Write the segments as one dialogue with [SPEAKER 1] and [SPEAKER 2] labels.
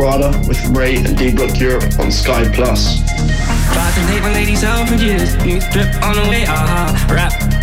[SPEAKER 1] Prada with Ray and D Block Europe on Sky Plus.
[SPEAKER 2] My out for years. New drip on the way, aha. Uh-huh. Rap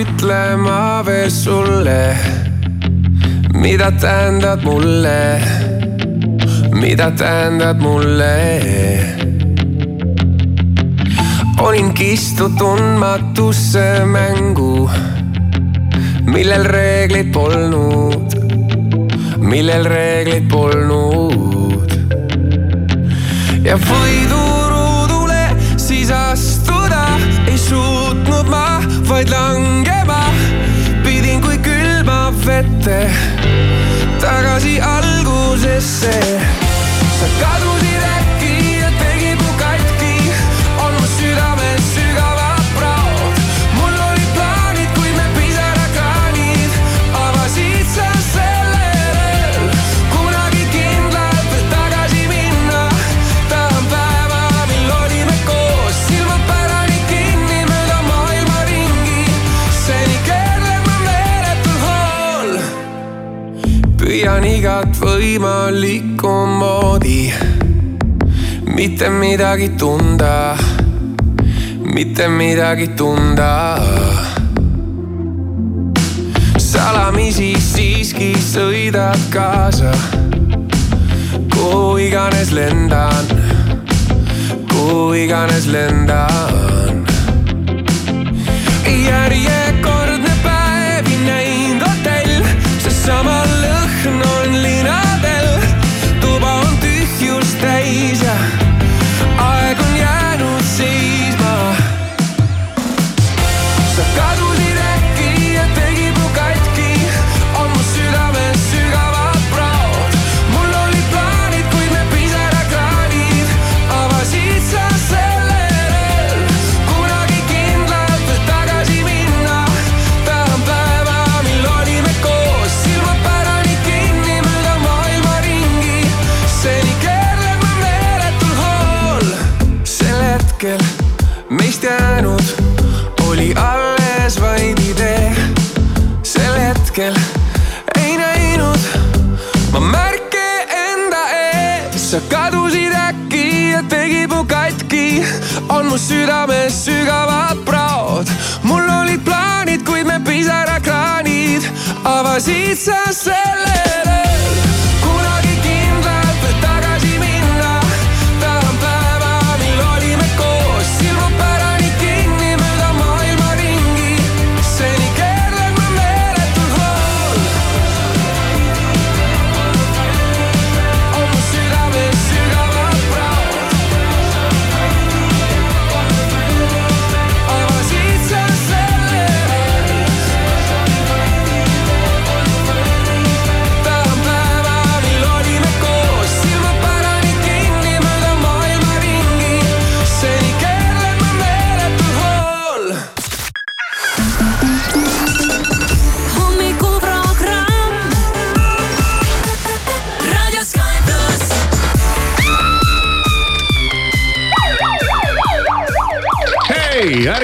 [SPEAKER 3] Ütlema veel sulle, mida tähendad mulle, mida tähendad mulle. olin kistud tundmatusse mängu, millel reegleid polnud, millel reegleid polnud. ja võiduruudule vaid langema vette tagasi algusesse. sa kadusid äkki püüan igat võimalikku moodi mitte midagi tunda, mitte midagi tunda. salamisi siiski sõidad kaasa, kuhu iganes lendan, kuhu iganes lendan. järjekordne päev näinud hotell, seesama can sa kadusid äkki ja tegid mu katki, on mu südames sügavad praod. mul olid plaanid, kuid me pisarakraanid avasid sa sellele.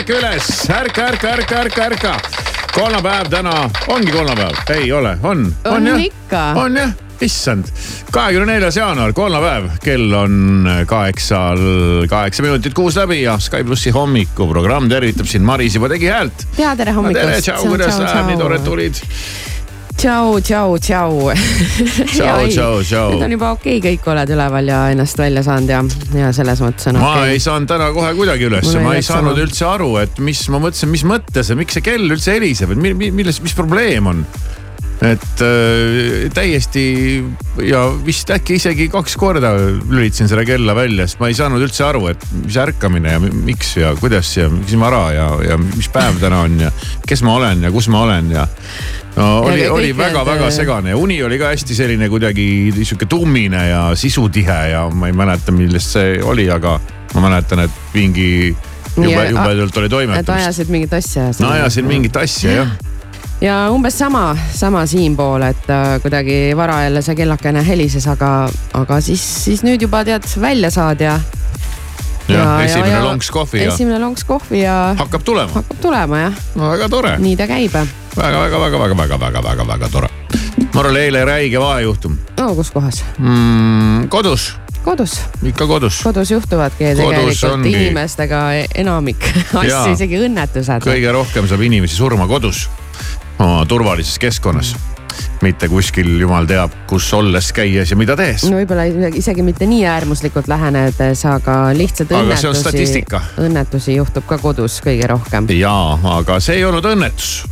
[SPEAKER 4] Ärka üles, ärka, ärka, ärka, ärka, ärka. kolmapäev täna, ongi kolmapäev, ei ole, on, on
[SPEAKER 5] On ikka.,
[SPEAKER 4] on jah, issand. kahekümne neljas jaanuar, kolmapäev, kell on kaheksal, kaheksa minutit kuus läbi ja Sky plussi hommikuprogramm tervitab sind, Maris juba tegi häält.
[SPEAKER 5] ja tere
[SPEAKER 4] tere,
[SPEAKER 5] hommikust.
[SPEAKER 4] tšau, kuidas läheb, nii tore, et tulid.
[SPEAKER 5] tšau, tšau, tšau.
[SPEAKER 4] Tšau, tšau, tšau.
[SPEAKER 5] nüüd on juba okei okay,, kõik oled üleval ja ennast välja saanud ja, ja selles mõttes on
[SPEAKER 4] ma
[SPEAKER 5] okei
[SPEAKER 4] ei saanud täna kohe kuidagi üles
[SPEAKER 5] Mul,
[SPEAKER 4] ma
[SPEAKER 5] ei
[SPEAKER 4] saanud
[SPEAKER 5] sama.
[SPEAKER 4] üldse aru, et mis, ma mõtlesin, mis mõttes ja miks see kell üldse heliseb, et mi- mi- milles, mis probleem on. Et äh, täiesti ja vist äkki isegi kaks korda lülitasin selle kella välja, sest ma ei saanud üldse aru, et mis ärkamine ja mi- miks ja kuidas ja miks ma ära ja, ja mis päev täna on ja kes ma olen ja kus ma olen ja no oli, oli väga-väga
[SPEAKER 5] äh,
[SPEAKER 4] segane ja uni oli ka hästi selline kuidagi sihuke tummine ja sisutihe ja ma ei mäleta, millest see oli, aga ma mäletan, et mingi jube jubedalt oli
[SPEAKER 5] et
[SPEAKER 4] toimetamist.
[SPEAKER 5] ajasid mingit asja.
[SPEAKER 4] no ajasin mingit asja jah.
[SPEAKER 5] Ja umbes sama, sama siinpool, et äh, kuidagi vara jälle see kellakene helises, aga, aga siis, siis nüüd juba tead välja saad ja.
[SPEAKER 4] jah, esimene lonks kohvi ja
[SPEAKER 5] esimene lonks kohvi ja
[SPEAKER 4] hakkab tulema.
[SPEAKER 5] hakkab tulema jah,
[SPEAKER 4] no väga tore,
[SPEAKER 5] nii ta käib.
[SPEAKER 4] väga-väga-väga-väga-väga-väga-väga tore. mul oli eile räige vahejuhtum
[SPEAKER 5] no kus kohas?
[SPEAKER 4] mm,. kodus,
[SPEAKER 5] kodus,
[SPEAKER 4] ikka kodus.
[SPEAKER 5] kodus juhtuvadki
[SPEAKER 4] Kodus
[SPEAKER 5] tegelikult
[SPEAKER 4] ongi.
[SPEAKER 5] inimestega enamik asju isegi õnnetused.
[SPEAKER 4] kõige rohkem saab inimesi surma kodus, oma turvalises keskkonnas. mitte kuskil jumal teab, kus olles, käies ja mida tehes.
[SPEAKER 5] no võib-olla isegi mitte nii äärmuslikult lähenedes, aga lihtsalt
[SPEAKER 4] Aga
[SPEAKER 5] õnnetusi õnnetusi juhtub ka kodus kõige rohkem.
[SPEAKER 4] jaa, aga see ei olnud õnnetus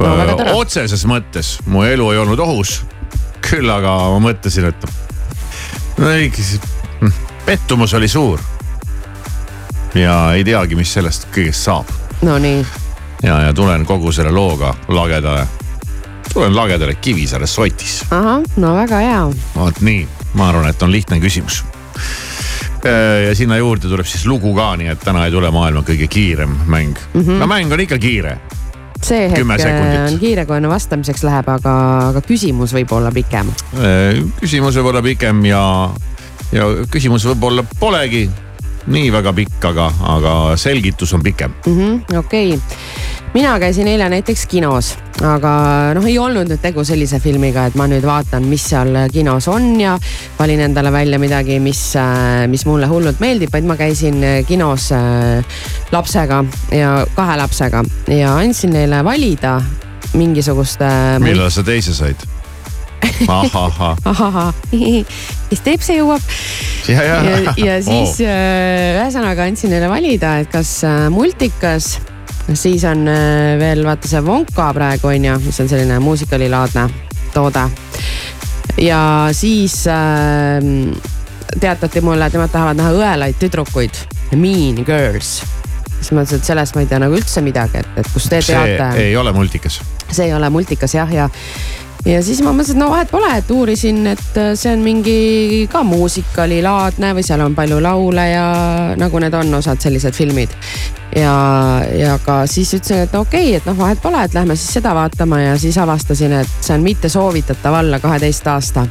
[SPEAKER 5] No,
[SPEAKER 4] otseses mõttes mu elu ei olnud ohus. küll aga ma mõtlesin, et no ei, pettumus oli suur. ja ei teagi, mis sellest kõigest saab
[SPEAKER 5] Nonii,
[SPEAKER 4] ja, ja tulen kogu selle looga lageda, tulen lagedale Kivisaare sotis.
[SPEAKER 5] ahah, no väga hea.
[SPEAKER 4] vot nii, ma arvan, et on lihtne küsimus. ja sinna juurde tuleb siis lugu ka, nii et täna ei tule maailma kõige kiirem mäng mm. -hmm. no mäng on ikka kiire
[SPEAKER 5] see hetk
[SPEAKER 4] sekundit.
[SPEAKER 5] on kiire, kui enne vastamiseks läheb, aga, aga küsimus võib olla pikem.
[SPEAKER 4] Äh, küsimus võib olla pikem ja, ja küsimus võib-olla polegi nii väga pikk, aga, aga selgitus on pikem.
[SPEAKER 5] okei, mina käisin eile näiteks kinos, aga noh, ei olnud nüüd tegu sellise filmiga, et ma nüüd vaatan, mis seal kinos on ja valin endale välja midagi, mis, mis mulle hullult meeldib, vaid ma käisin kinos äh, lapsega ja kahe lapsega ja andsin neile valida mingisugust.
[SPEAKER 4] millal sa teise said?
[SPEAKER 5] kes teeb, see jõuab.
[SPEAKER 4] Ja, ja.
[SPEAKER 5] Ja, ja siis äh, ühesõnaga andsin neile valida, et kas äh, multikas, siis on äh, veel vaata see Wonka praegu on ju, mis on selline muusikalilaadne toode. ja siis äh, teatati mulle, et nemad tahavad näha õelaid tüdrukuid, Mean Girls. siis ma ütlesin, et sellest ma ei tea nagu üldse midagi, et, et kus te
[SPEAKER 4] see
[SPEAKER 5] teate.
[SPEAKER 4] ei ole multikas.
[SPEAKER 5] See ei ole multikas jah, ja ja siis ma mõtlesin, et no vahet pole, et uurisin, et äh, see on mingi ka muusikalilaadne või seal on palju laule ja nagu need on osad sellised filmid. ja, ja ka siis ütlesin, et no okei okay,, et noh, vahet pole, et lähme siis seda vaatama ja siis avastasin, et see on mitte soovitatav alla kaheteist aasta.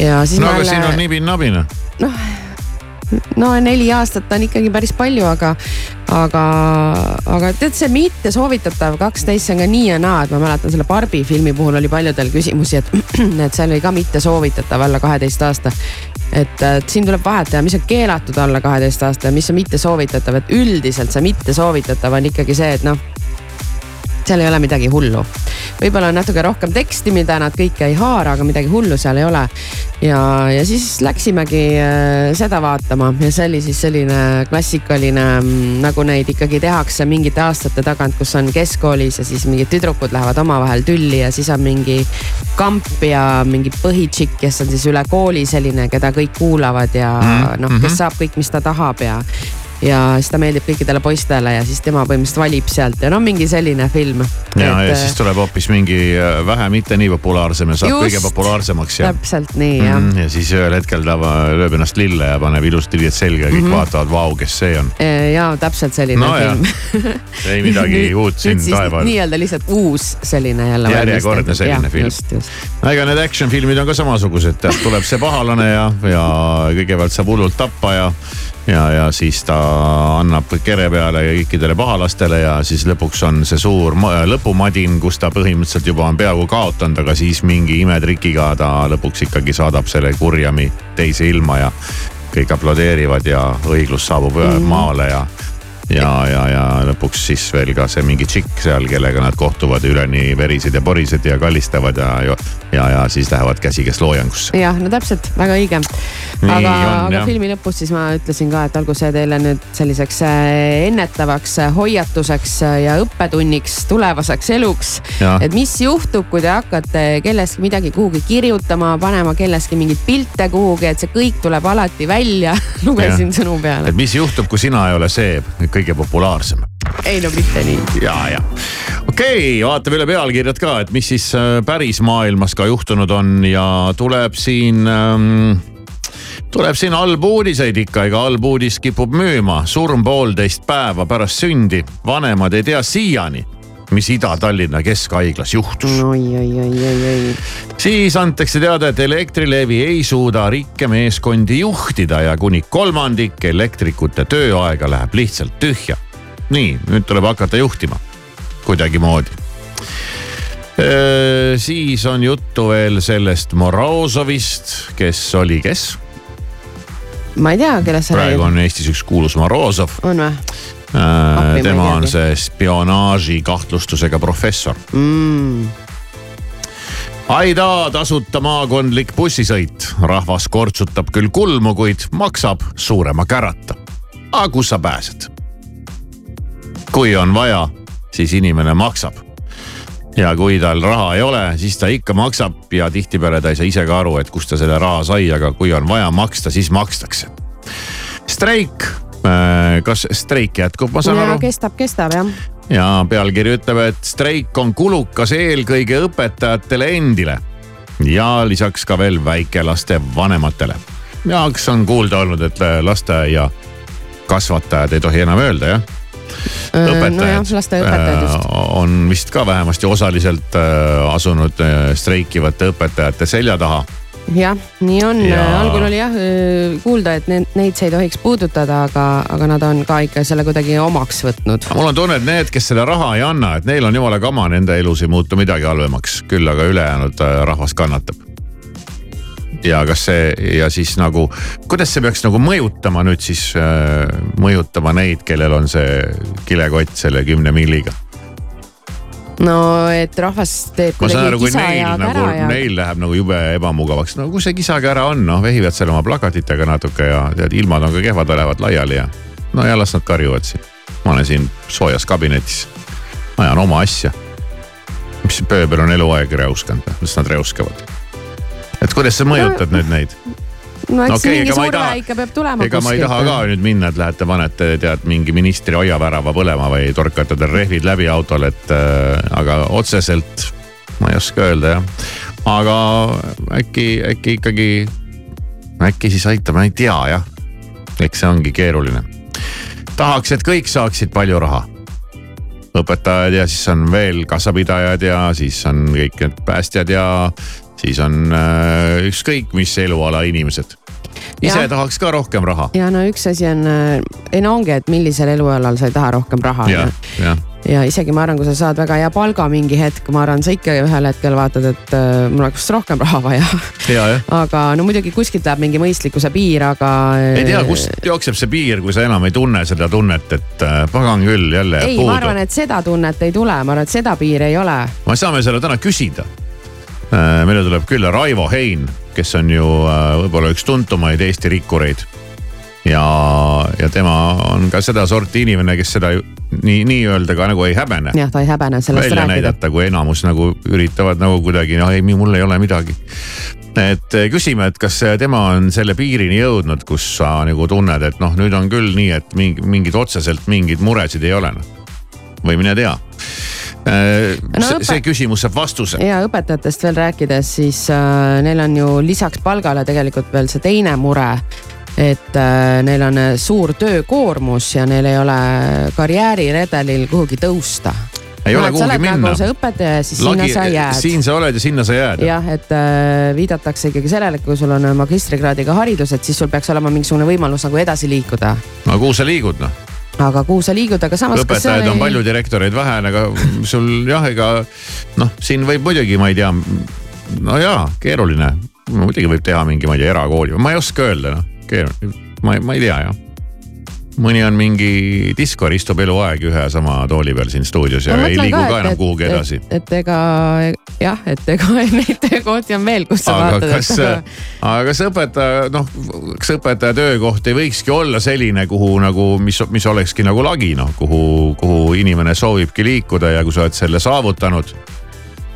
[SPEAKER 5] ja siis
[SPEAKER 4] no
[SPEAKER 5] ma jälle
[SPEAKER 4] siin on nibin-nabin
[SPEAKER 5] no neli aastat on ikkagi päris palju, aga, aga, aga tead, see mitte soovitatav kaksteist, see on ka nii ja naa, et ma mäletan selle Barbi filmi puhul oli paljudel küsimusi, et, et seal oli ka mitte soovitatav alla kaheteist aasta. et, et siin tuleb vahet teha, mis on keelatud alla kaheteist aasta ja mis on mitte soovitatav, et üldiselt see mitte soovitatav on ikkagi see, et noh seal ei ole midagi hullu. võib-olla on natuke rohkem teksti, mida nad kõike ei haara, aga midagi hullu seal ei ole. ja, ja siis läksimegi äh, seda vaatama ja see oli siis selline klassikaline, mm, nagu neid ikkagi tehakse mingite aastate tagant, kus on keskkoolis ja siis mingid tüdrukud lähevad omavahel tülli ja siis on mingi kamp ja mingi põhitšikk, kes on siis üle kooli selline, keda kõik kuulavad ja
[SPEAKER 4] Mhm,
[SPEAKER 5] noh, kes saab kõik, mis ta tahab ja ja siis ta meeldib kõikidele poistele ja siis tema põhimõtteliselt valib sealt ja no mingi selline film.
[SPEAKER 4] ja, ja siis tuleb hoopis mingi äh, vähe mitte nii populaarsem ja saab
[SPEAKER 5] Just.
[SPEAKER 4] kõige populaarsemaks ja
[SPEAKER 5] täpselt nii jah
[SPEAKER 4] mm, ja siis ühel hetkel ta lööb ennast lille ja paneb ilusad riied selga ja kõik mm. -hmm. vaatavad, vau, kes see on.
[SPEAKER 5] E, ja täpselt selline
[SPEAKER 4] No ja,
[SPEAKER 5] film
[SPEAKER 4] ei midagi uut siin taeval.
[SPEAKER 5] nii-öelda lihtsalt uus selline jälle.
[SPEAKER 4] Järjekordne selline
[SPEAKER 5] Jah,
[SPEAKER 4] film.
[SPEAKER 5] just.
[SPEAKER 4] ega need action filmid on ka samasugused, tuleb see pahalane ja, ja kõigepealt saab hullult tappa ja. Ja, ja siis ta annab kere peale kõikidele pahalastele ja siis lõpuks on see suur ma- lõpumadin, kus ta põhimõtteliselt juba on peaaegu kaotanud, aga siis mingi imetrikiga ta lõpuks ikkagi saadab selle kurjami teise ilma ja kõik aplodeerivad ja õiglus saabub mm -hmm. maale ja ja, ja, ja lõpuks siis veel ka see mingi tšikk seal, kellega nad kohtuvad üleni verised ja porised ja kallistavad ja, ja, ja, ja siis lähevad käsikäes loojangusse.
[SPEAKER 5] jah, no täpselt, väga õige. Aga, aga filmi lõpus siis ma ütlesin ka, et olgu see teile nüüd selliseks äh, ennetavaks äh, hoiatuseks äh, ja õppetunniks tulevaseks eluks. Et mis juhtub, kui te hakkate kellestki midagi kuhugi kirjutama, panema kellestki mingeid pilte kuhugi, et see kõik tuleb alati välja lugesin sõnu peale
[SPEAKER 4] et mis juhtub, kui sina ei ole see kõige populaarsem?
[SPEAKER 5] ei no mitte nii.
[SPEAKER 4] ja, ja okei okay,, vaatame üle pealkirjad ka, et mis siis äh, päris maailmas ka juhtunud on ja tuleb siin ähm, tuleb siin halbu uudiseid ikka, ega halb uudis kipub müüma. surm poolteist päeva pärast sündi, vanemad ei tea siiani, mis Ida-Tallinna Keskhaiglas juhtus siis antakse teada, et Elektrilevi ei suuda rikkemeeskondi juhtida ja kuni kolmandik elektrikute tööaega läheb lihtsalt tühja. nii, nüüd tuleb hakata juhtima kuidagimoodi. siis on juttu veel sellest Morozovist, kes oli, kes?
[SPEAKER 5] Ma ei tea, kellest sa
[SPEAKER 4] praegu
[SPEAKER 5] räägid.
[SPEAKER 4] on Eestis üks kuulus Morozov.
[SPEAKER 5] on või?
[SPEAKER 4] tema
[SPEAKER 5] ei
[SPEAKER 4] on
[SPEAKER 5] teagi.
[SPEAKER 4] see spionaaži kahtlustusega professor
[SPEAKER 5] mm.
[SPEAKER 4] Aida tasuta maakondlik bussisõit, rahvas kortsutab küll kulmu, kuid maksab suurema kärata. aga kus sa pääsed? kui on vaja, siis inimene maksab. Ja kui tal raha ei ole, siis ta ikka maksab ja tihtipeale ta ei saa ise ka aru, et kust ta selle raha sai, aga kui on vaja maksta, siis makstakse. streik, kas streik jätkub, ma saan
[SPEAKER 5] ja
[SPEAKER 4] aru?
[SPEAKER 5] kestab, kestab jah.
[SPEAKER 4] ja pealkiri ütleb, et streik on kulukas eelkõige õpetajatele endile ja lisaks ka veel väikelaste vanematele. ja kas on kuulda olnud, et lasteaia kasvatajad ei tohi enam öelda, jah?
[SPEAKER 5] Nojah, lasteaiaõpetajad just.
[SPEAKER 4] on vist ka vähemasti osaliselt äh, asunud äh, streikivate õpetajate selja taha
[SPEAKER 5] jah, nii on
[SPEAKER 4] Ja-
[SPEAKER 5] algul oli jah kuulda, et need, neid see ei tohiks puudutada, aga, aga nad on ka ikka selle kuidagi omaks võtnud.
[SPEAKER 4] mul on tunne, et need, kes seda raha ei anna, et neil on jumala kama, nende elus ei muutu midagi halvemaks, küll aga ülejäänud äh, rahvas kannatab. Ja kas see ja siis nagu, kuidas see peaks nagu mõjutama nüüd siis äh,, mõjutama neid, kellel on see kilekott selle kümne milliga?
[SPEAKER 5] no et rahvas teeb kuidagi
[SPEAKER 4] kui
[SPEAKER 5] kisa
[SPEAKER 4] neil
[SPEAKER 5] ja
[SPEAKER 4] nagu
[SPEAKER 5] kära ja.
[SPEAKER 4] neil läheb nagu jube ebamugavaks, no kus see kisakära on, noh vehivad seal oma plakatitega natuke ja tead, ilmad on ka kehvad, lähevad laiali ja no ja las nad karjuvad siin. ma olen siin soojas kabinetis, ajan oma asja. mis pööbel on eluaeg reuskanud, las nad reuskavad. Et kuidas sa mõjutad nüüd neid?
[SPEAKER 5] no eks okay, mingi
[SPEAKER 4] ega ma ei
[SPEAKER 5] surve
[SPEAKER 4] taha-
[SPEAKER 5] ikka peab tulema
[SPEAKER 4] ega ma ei taha ka nüüd minna, et lähete panete tead mingi ministri aiavärava põlema või torkate tal rehvid läbi autol, et äh, aga otseselt ma ei oska öelda jah. aga äkki, äkki ikkagi, äkki siis aitab, ma ei tea jah. eks see ongi keeruline. tahaks, et kõik saaksid palju raha õpetajad ja siis on veel kassapidajad ja siis on kõik need päästjad ja siis on äh, ükskõik mis eluala inimesed. ise
[SPEAKER 5] Jah.
[SPEAKER 4] tahaks ka rohkem raha.
[SPEAKER 5] ja no üks asi on, ei no ongi, et millisel elualal sa ei taha rohkem raha.
[SPEAKER 4] jah, jah,
[SPEAKER 5] ja isegi ma arvan, kui sa saad väga hea palga mingi hetk, ma arvan, sa ikka ühel hetkel vaatad, et äh, mul oleks rohkem raha vaja.
[SPEAKER 4] ja
[SPEAKER 5] aga no muidugi kuskilt läheb mingi mõistlikkuse piir, aga.
[SPEAKER 4] ei tea, kust jookseb see piir, kui sa enam ei tunne seda tunnet, et äh, pagan küll jälle
[SPEAKER 5] ei, ma arvan, et seda tunnet ei tule, ma arvan, et seda piiri ei ole.
[SPEAKER 4] me saame selle täna küsida. Meile tuleb külla Raivo Hein, kes on ju äh, võib-olla üks tuntumaid Eesti rikkureid. ja, ja tema on ka sedasorti inimene, kes seda nii, nii-öelda ka nagu ei häbene
[SPEAKER 5] jah, ta ei häbene sellest
[SPEAKER 4] välja
[SPEAKER 5] rääkida.
[SPEAKER 4] näidata, kui enamus nagu üritavad nagu kuidagi, no ei, mul ei ole midagi. et eh, küsime, et kas tema on selle piirini jõudnud, kus sa nagu tunned, et noh, nüüd on küll nii, et mingi, mingid otseselt mingeid muresid ei ole noh. Või mine tea.
[SPEAKER 5] No
[SPEAKER 4] see, see küsimus saab vastuse.
[SPEAKER 5] ja õpetajatest veel rääkides, siis äh, neil on ju lisaks palgale tegelikult veel see teine mure. et äh, neil on äh, suur töökoormus ja neil ei ole karjääriredelil kuhugi tõusta.
[SPEAKER 4] ei ole kuhugi minna
[SPEAKER 5] nagu. see õpetaja ja siis sinna sa jääd.
[SPEAKER 4] siin sa oled ja sinna sa jääd.
[SPEAKER 5] jah, et äh, viidatakse ikkagi sellele, et kui sul on magistrikraadiga haridus, et siis sul peaks olema mingisugune võimalus nagu edasi liikuda.
[SPEAKER 4] no kuhu sa liigud noh,
[SPEAKER 5] aga kuhu sa liigud, aga samas.
[SPEAKER 4] õpetajaid on palju, direktoreid vähe, aga sul jah, ega noh, siin võib muidugi, ma ei tea. no jaa, keeruline, muidugi võib teha mingi, ma ei tea, erakooli, ma ei oska öelda noh, keeruline, ma, ma ei tea jah mõni on mingi diskor, istub eluaeg ühe ja sama tooli peal siin stuudios ja ei liigu
[SPEAKER 5] ka,
[SPEAKER 4] ka enam
[SPEAKER 5] et-
[SPEAKER 4] kuhugi edasi.
[SPEAKER 5] et, et ega jah, et ega neid töökohti on veel, kus sa
[SPEAKER 4] aga
[SPEAKER 5] vaatad,
[SPEAKER 4] kas
[SPEAKER 5] et,
[SPEAKER 4] aga kas õpetaja noh, kas õpetaja töökoht ei võikski olla selline, kuhu nagu, mis, mis olekski nagu lagi noh, kuhu, kuhu inimene soovibki liikuda ja kui sa oled selle saavutanud,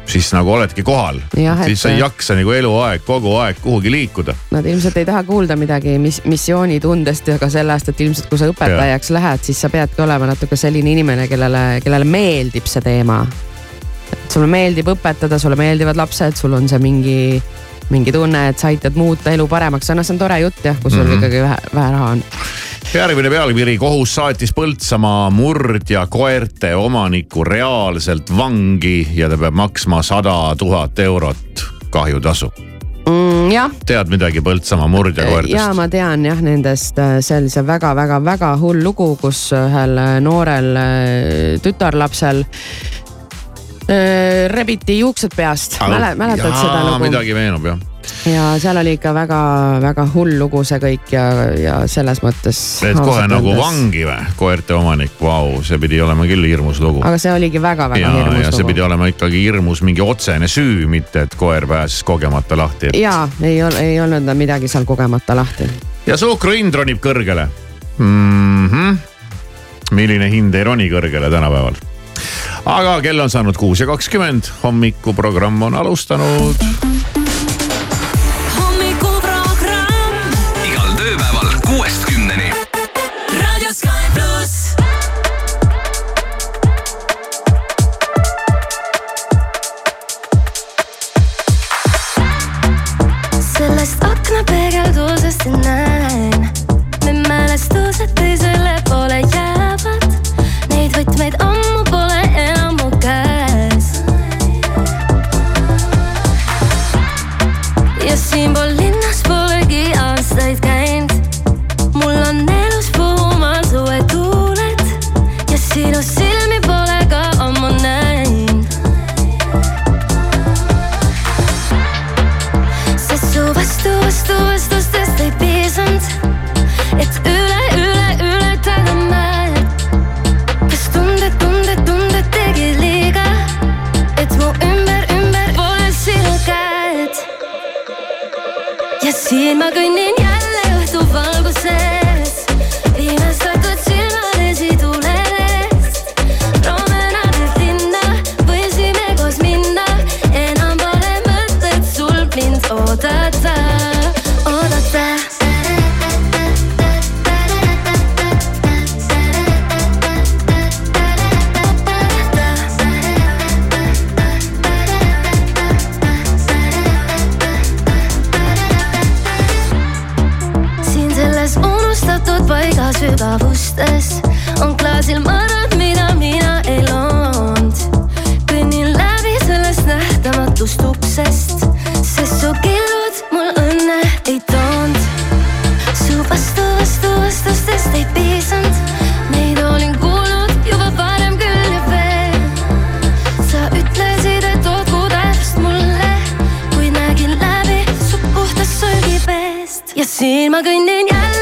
[SPEAKER 4] siis nagu oledki kohal. Siis sa ei jaksa nagu eluaeg kogu aeg kuhugi liikuda.
[SPEAKER 5] nad ilmselt ei taha kuulda midagi mis, missioonitundest ja ka sellest, et ilmselt kui sa õpetajaks ja. lähed, siis sa peadki olema natuke selline inimene, kellele, kellele meeldib see teema. sulle meeldib õpetada, sulle meeldivad lapsed, sul on see mingi, mingi tunne, et sa aitad muuta elu paremaks, noh, see on tore jutt jah, kui sul mm. -hmm. ikkagi vähe, vähe raha on.
[SPEAKER 4] järgmine pealkiri, kohus saatis Põltsamaa murdja koerte omaniku reaalselt vangi ja ta peab maksma sada tuhat eurot kahjutasu.
[SPEAKER 5] mm,.
[SPEAKER 4] tead midagi Põltsamaa murdja
[SPEAKER 5] ja ma tean jah nendest, see oli see väga-väga-väga hull lugu, kus ühel äh, noorel äh, tütarlapsel äh, rebiti juuksed peast, mäletad seda lugu?
[SPEAKER 4] midagi meenub jah.
[SPEAKER 5] ja seal oli ikka väga-väga hull lugu see kõik ja, ja selles mõttes.
[SPEAKER 4] et kohe nagu. vangi või, koerte omanik, vau, see pidi olema küll hirmus lugu.
[SPEAKER 5] aga see oligi väga-väga
[SPEAKER 4] ja, ja
[SPEAKER 5] hirmus
[SPEAKER 4] see
[SPEAKER 5] lugu
[SPEAKER 4] pidi. olema ikkagi hirmus mingi otsene süü, mitte et koer pääses kogemata lahti.
[SPEAKER 5] ja ei ei olnud midagi seal kogemata lahti.
[SPEAKER 4] ja suhkru hind ronib kõrgele mm. -hmm. milline hind ei roni kõrgele tänapäeval? Aga kell on saanud kuus ja kakskümmend, hommikuprogramm on alustanud.
[SPEAKER 6] And
[SPEAKER 7] Nenya.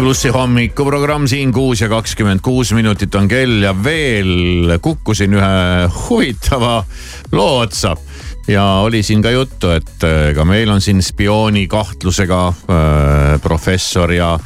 [SPEAKER 7] plussi hommikuprogramm siin kuus ja kakskümmend kuus minutit on kell ja veel kukkusin ühe huvitava loo otsa. ja oli siin ka juttu, et äh, ka meil on siin spiooni kahtlusega äh, professor ja,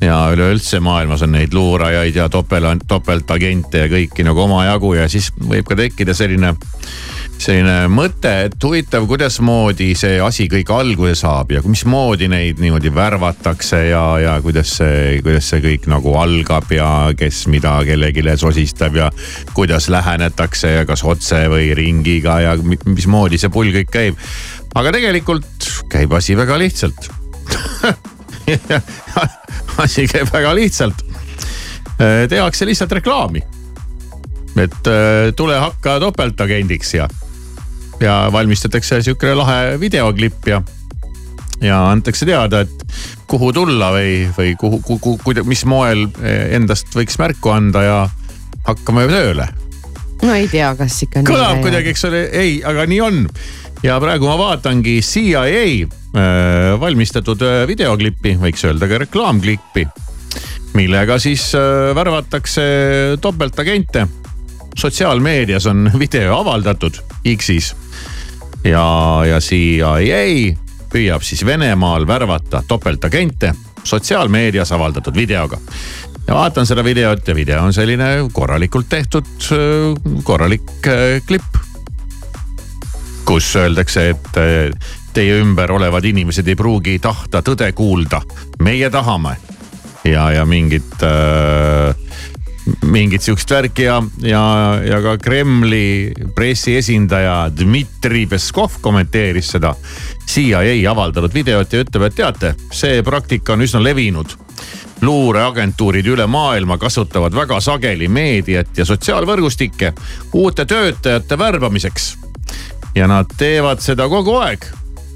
[SPEAKER 7] ja üleüldse maailmas on neid luurajaid ja topel, topeltagente ja kõiki nagu omajagu ja siis võib ka tekkida selline äh, selline mõte, et huvitav, kuidasmoodi see asi kõik alguse saab ja mismoodi neid niimoodi värvatakse ja, ja kuidas see, kuidas see kõik nagu algab ja kes mida kellelegi sosistab ja kuidas lähenetakse ja kas otse või ringiga ja mismoodi see pull kõik käib. aga tegelikult käib asi väga lihtsalt asi käib väga lihtsalt. Äh, tehakse lihtsalt reklaami
[SPEAKER 4] et äh, tule hakka topeltagendiks ja ja valmistatakse sihukene lahe videoklipp ja, ja antakse teada, et kuhu tulla või, või kuhu, kuhu, kuhu, mis moel endast võiks märku anda ja hakkame tööle.
[SPEAKER 5] no ei tea, kas ikka
[SPEAKER 4] kõlab kuidagi, eks ole, ei, aga nii on. ja praegu ma vaatangi CIA äh, valmistatud äh, videoklippi, võiks öelda ka reklaamklippi, millega siis äh, värvatakse topeltagente. sotsiaalmeedias on video avaldatud X-is ja, ja CIA püüab siis Venemaal värvata topeltagente sotsiaalmeedias avaldatud videoga ja vaatan seda videot ja video on selline korralikult tehtud, korralik äh, klipp. kus öeldakse, et äh, teie ümber olevad inimesed ei pruugi tahta tõde kuulda, meie tahame. ja, ja mingit äh, mingit sihukest värki ja, ja, ja ka Kremli pressiesindaja Dmitri Peskov kommenteeris seda CIA avaldatud videot ja ütleb, et teate, see praktika on üsna levinud luureagentuurid üle maailma kasutavad väga sageli meediat ja sotsiaalvõrgustikke uute töötajate värbamiseks. ja nad teevad seda kogu aeg.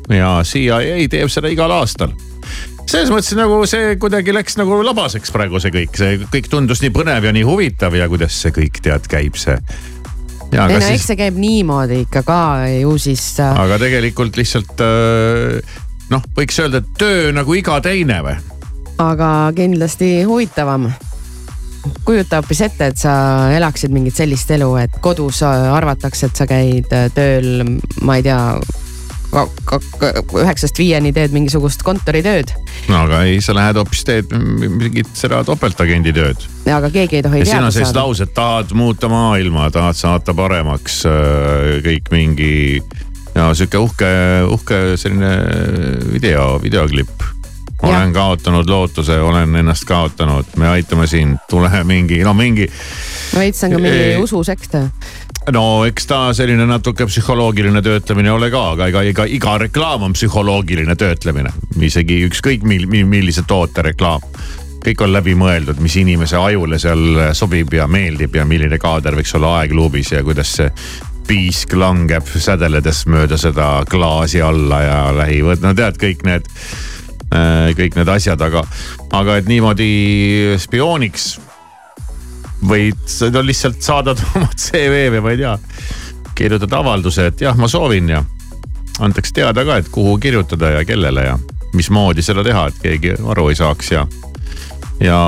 [SPEAKER 4] ja CIA teeb seda igal aastal selles mõttes nagu see kuidagi läks nagu labaseks praegu see kõik, see kõik tundus nii põnev ja nii huvitav ja kuidas see kõik tead käib see.
[SPEAKER 5] ei no eks see käib niimoodi ikka ka ju siis.
[SPEAKER 4] aga tegelikult lihtsalt äh, noh, võiks öelda, et töö nagu iga teine või?
[SPEAKER 5] aga kindlasti huvitavam. kujuta hoopis ette, et sa elaksid mingit sellist elu, et kodus arvatakse, et sa käid tööl, ma ei tea üheksast viieni teed mingisugust kontoritööd.
[SPEAKER 4] no aga ei, sa lähed hoopis teed mingit seda topeltagendi tööd.
[SPEAKER 5] aga keegi ei tohi
[SPEAKER 4] ja
[SPEAKER 5] teada
[SPEAKER 4] siin on sellised
[SPEAKER 5] saada.
[SPEAKER 4] laused, tahad muuta maailma, tahad saata paremaks äh, kõik mingi ja sihuke uhke, uhke selline video, videoklipp. olen kaotanud lootuse, olen ennast kaotanud, me aitame sind, tule mingi, no mingi
[SPEAKER 5] veits on ka mingi ususekt.
[SPEAKER 4] No eks ta selline natuke psühholoogiline töötlemine ole ka, aga ega, ega iga reklaam on psühholoogiline töötlemine. isegi ükskõik mil, mil, millise toote reklaam. kõik on läbimõeldud, mis inimese ajule seal sobib ja meeldib ja milline kaader võiks olla aegluubis ja kuidas see piisk langeb sädeledes mööda seda klaasi alla ja lähivõtt, no tead, kõik need, kõik need asjad, aga, aga et niimoodi spiooniks võid sa no lihtsalt saadad oma CV või ma ei tea, kirjutad avalduse, et jah, ma soovin ja antakse teada ka, et kuhu kirjutada ja kellele ja mismoodi seda teha, et keegi aru ei saaks ja. ja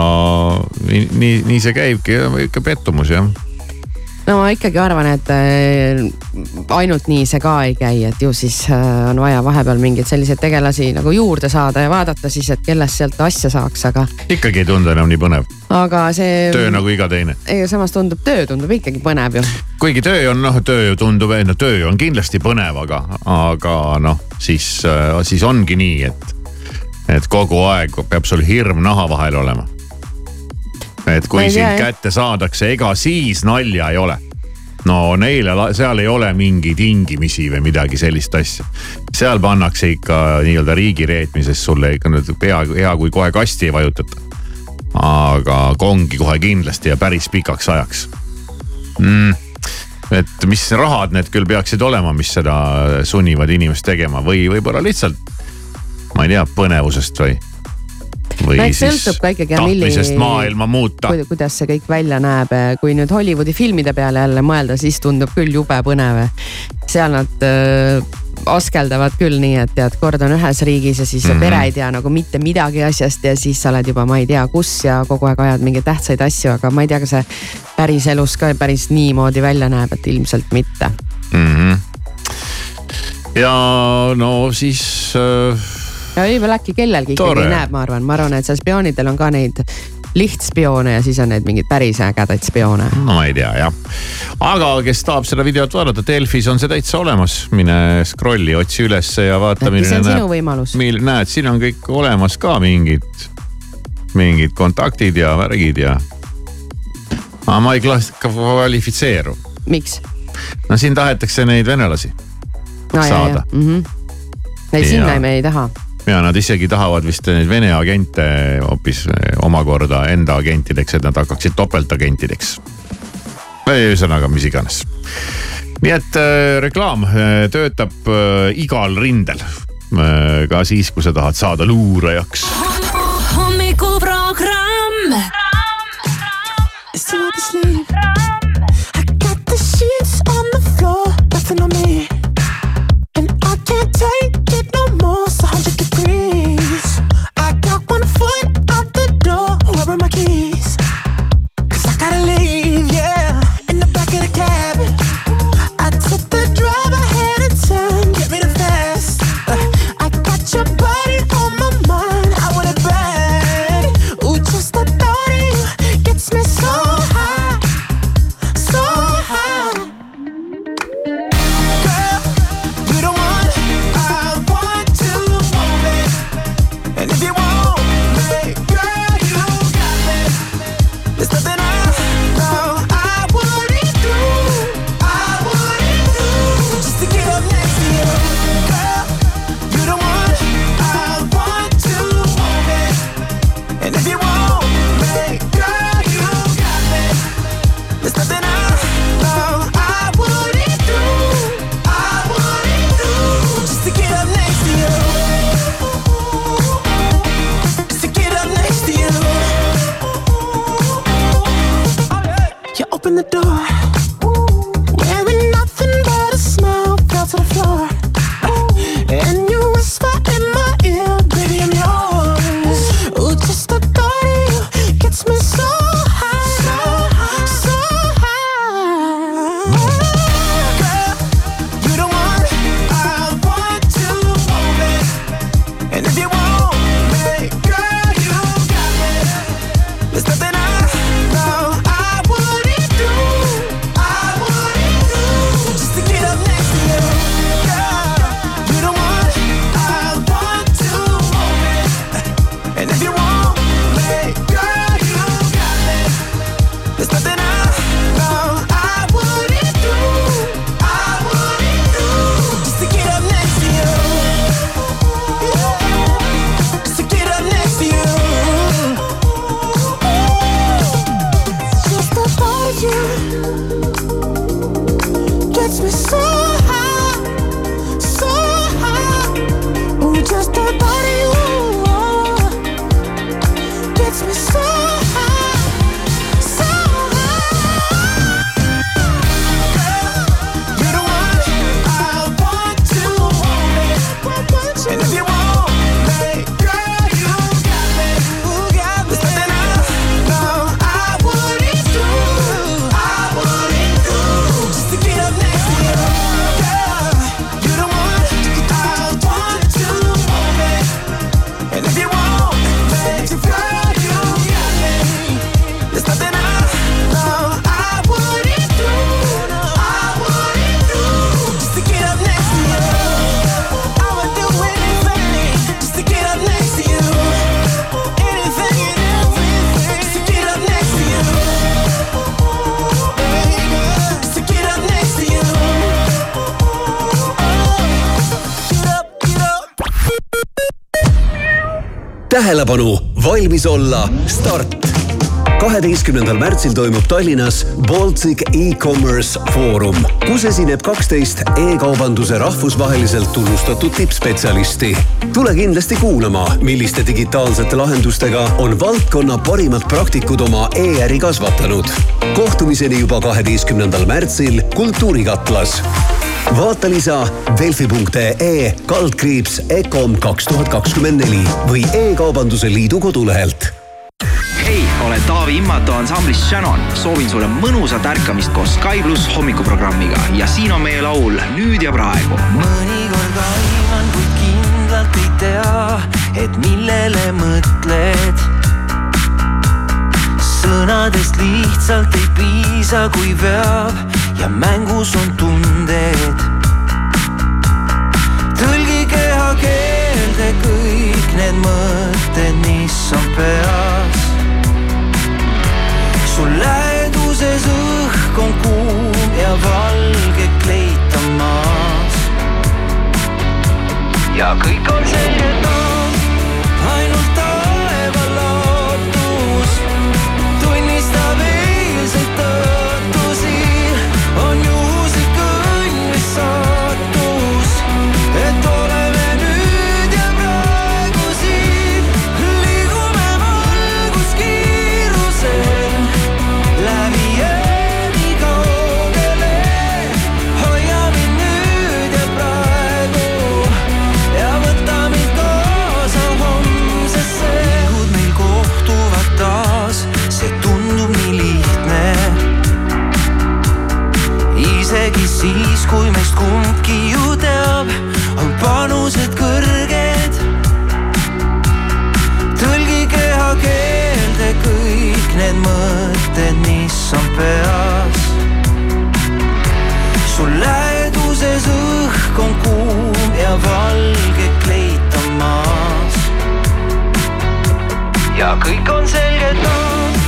[SPEAKER 4] nii, nii see käibki, ikka pettumus jah
[SPEAKER 5] no ma ikkagi arvan, et äh, ainult nii see ka ei käi, et ju siis äh, on vaja vahepeal mingeid selliseid tegelasi nagu juurde saada ja vaadata siis, et kellest sealt asja saaks, aga,
[SPEAKER 4] ikkagi ei tundu enam nii põnev,
[SPEAKER 5] aga see.
[SPEAKER 4] töö nagu iga teine.
[SPEAKER 5] ei, samas tundub, töö tundub ikkagi põnev ju.
[SPEAKER 4] kuigi töö on noh, töö ju tundub, no töö on kindlasti põnev, aga, aga noh, siis, siis ongi nii, et, et kogu aeg peab sul hirm naha vahel olema. Et kui sind kätte saadakse, ega siis nalja ei ole. no neile, seal ei ole mingi tingimisi või midagi sellist asja. seal pannakse ikka nii-öelda riigireetmises sulle ikka nüüd pea, hea kui kohe kasti ei vajutata. aga kongi kohe kindlasti ja päris pikaks ajaks mm et mis rahad need küll peaksid olema, mis seda sunnivad inimest tegema või võib-olla lihtsalt, ma ei tea, põnevusest või. Või
[SPEAKER 5] No
[SPEAKER 4] siis
[SPEAKER 5] sõltub ka ikkagi, milli-
[SPEAKER 4] tahtmisest maailma muuta.
[SPEAKER 5] kuidas see kõik välja näeb, kui nüüd Hollywoodi filmide peale jälle mõelda, siis tundub küll jube põnev. seal nad äh, askeldavad küll nii, et tead, kord on ühes riigis ja siis mm
[SPEAKER 4] Mhm.
[SPEAKER 5] -hmm. pere ei tea nagu mitte midagi asjast ja siis sa oled juba, ma ei tea, kus ja kogu aeg ajad mingeid tähtsaid asju, aga ma ei tea, kas see päriselus ka päris niimoodi välja näeb, et ilmselt mitte.
[SPEAKER 4] mm. -hmm. ja no siis äh,
[SPEAKER 5] ja võib-olla äkki kellelgi ikkagi näeb, ma arvan, ma arvan, et seal spioonidel on ka neid lihtspioone ja siis on neid mingeid päris ägedaid spioone.
[SPEAKER 4] no ma ei tea jah. aga kes tahab seda videot vaadata, Delfis on see täitsa olemas, mine scroll'i, otsi ülesse ja vaata.
[SPEAKER 5] äkki see on sinu võimalus?
[SPEAKER 4] mil näed, siin on kõik olemas ka mingid, mingid kontaktid ja värgid ja. aga ma ei kvalifitseeru.
[SPEAKER 5] miks?
[SPEAKER 4] no siin tahetakse neid venelasi
[SPEAKER 5] no,
[SPEAKER 4] saada.
[SPEAKER 5] Mm -hmm. Neid sinna me ei taha
[SPEAKER 4] ja nad isegi tahavad vist neid Vene agente hoopis eh, omakorda enda agentideks, et nad hakkaksid topeltagentideks. ühesõnaga, mis iganes. nii et äh, reklaam äh, töötab äh, igal rindel äh,. ka siis, kui sa tahad saada luurajaks
[SPEAKER 8] Homm. hommikuprogramm. Stop sleep.
[SPEAKER 9] tähelepanu, valmis olla, start kaheteistkümnendal märtsil toimub Tallinnas Baltic E-Commerce Foorum, kus esineb kaksteist e-kaubanduse rahvusvaheliselt tunnustatud tippspetsialisti. tule kindlasti kuulama, milliste digitaalsete lahendustega on valdkonna parimad praktikud oma e-äri kasvatanud. kohtumiseni juba kaheteistkümnendal märtsil Kultuurikatlas vaata lisa delfi.ee kaldkriips Ecom kaks tuhat kakskümmend neli või E-kaubanduse Liidu kodulehelt
[SPEAKER 10] olen Taavi Immato ansamblist Shannon. soovin sulle mõnusat ärkamist koos Sky pluss hommikuprogrammiga ja siin on meie laul Nüüd ja praegu.
[SPEAKER 3] mõnikord aiman, kuid kindlalt ei tea, et millele mõtled. sõnadest lihtsalt ei piisa, kui veab ja mängus on tunded. tõlgi kehakeelde kõik need mõtted, mis on peal sul läheduses õhk on kuum ja valge kleit on maas. ja kõik on selge taas.
[SPEAKER 11] Meist kumbki ju teab, on panused kõrged. tõlgi kehakeelde kõik need mõtted, mis on peas. sul läheduses õhk on kuum ja valge kleit on maas. ja kõik on selge taas,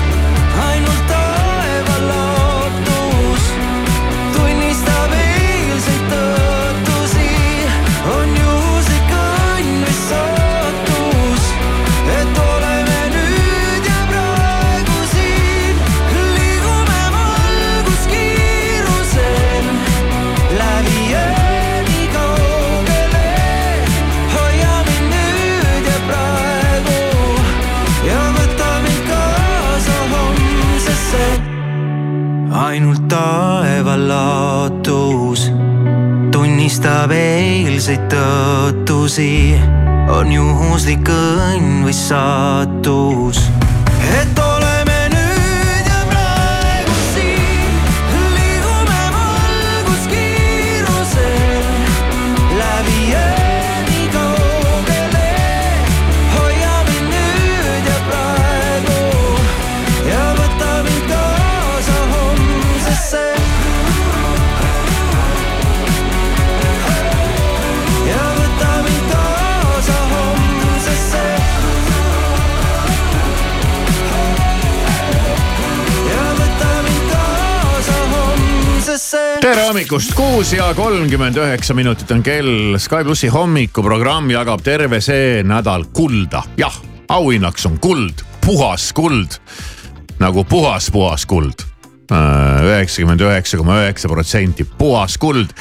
[SPEAKER 11] tunnistab eilseid tõotusi, on juhuslik õnn või saatus,
[SPEAKER 4] tere hommikust, kuus ja kolmkümmend üheksa minutit on kell. Sky plussi hommikuprogramm jagab terve see nädal kulda. jah, auhinnaks on kuld, puhas kuld nagu puhas, puhas kuld. Üheksakümmend üheksa koma üheksa protsenti puhas kuld.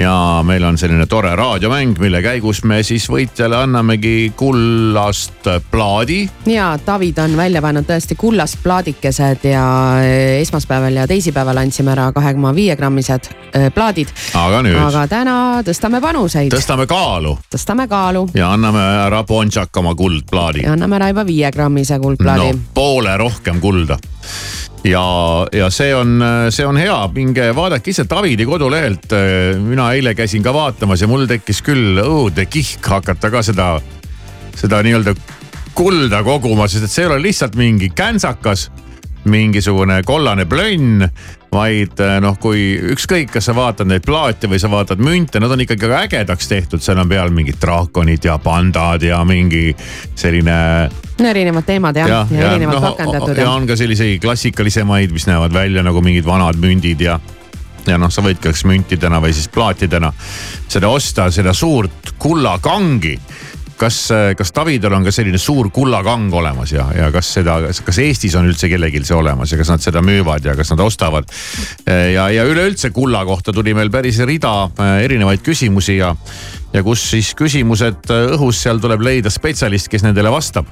[SPEAKER 4] Ja meil on selline tore raadiomäng, mille käigus me siis võitjale annamegi kullast plaadi.
[SPEAKER 5] Ja David on välja pannud tõesti kullast plaadikesed ja eh, esmaspäeval ja teisipäeval andsime ära kahe koma viie grammised eh, plaadid.
[SPEAKER 4] aga nüüd?
[SPEAKER 5] Aga täna tõstame panuseid,
[SPEAKER 4] tõstame kaalu.
[SPEAKER 5] Tõstame kaalu.
[SPEAKER 4] Ja anname ära Bonchak oma kuldplaadi.
[SPEAKER 5] Ja anname ära juba viie grammise kuldplaadi.
[SPEAKER 4] No poole rohkem kulda. ja, ja see on, see on hea, minge vaadake ise Davidi kodulehelt. mina eile käisin ka vaatamas ja mul tekkis küll õudne kihk hakata ka seda, seda nii-öelda kulda koguma, sest et see ei ole lihtsalt mingi käntsakas mingisugune kollane plönn, vaid eh, noh, kui ükskõik, kas sa vaatad neid plaate või sa vaatad münte, nad on ikkagi väga ägedaks tehtud, seal on peal mingid draakonid ja pandad ja mingi selline
[SPEAKER 5] no erinevad teemad jah, ja, ja erinevalt
[SPEAKER 4] noh,
[SPEAKER 5] rakendatud
[SPEAKER 4] ja on ka selliseid klassikalisemaid, mis näevad välja nagu mingid vanad mündid ja ja noh, sa võid kas müntidena või siis plaatidena seda osta, seda suurt kullakangi kas, kas Davidel on ka selline suur kullakang olemas ja, ja kas seda, kas Eestis on üldse kellelgi see olemas ja kas nad seda müüvad ja kas nad ostavad? ja, ja üleüldse kulla kohta tuli meil päris rida äh, erinevaid küsimusi ja, ja kus siis küsimused äh, õhus, seal tuleb leida spetsialist, kes nendele vastab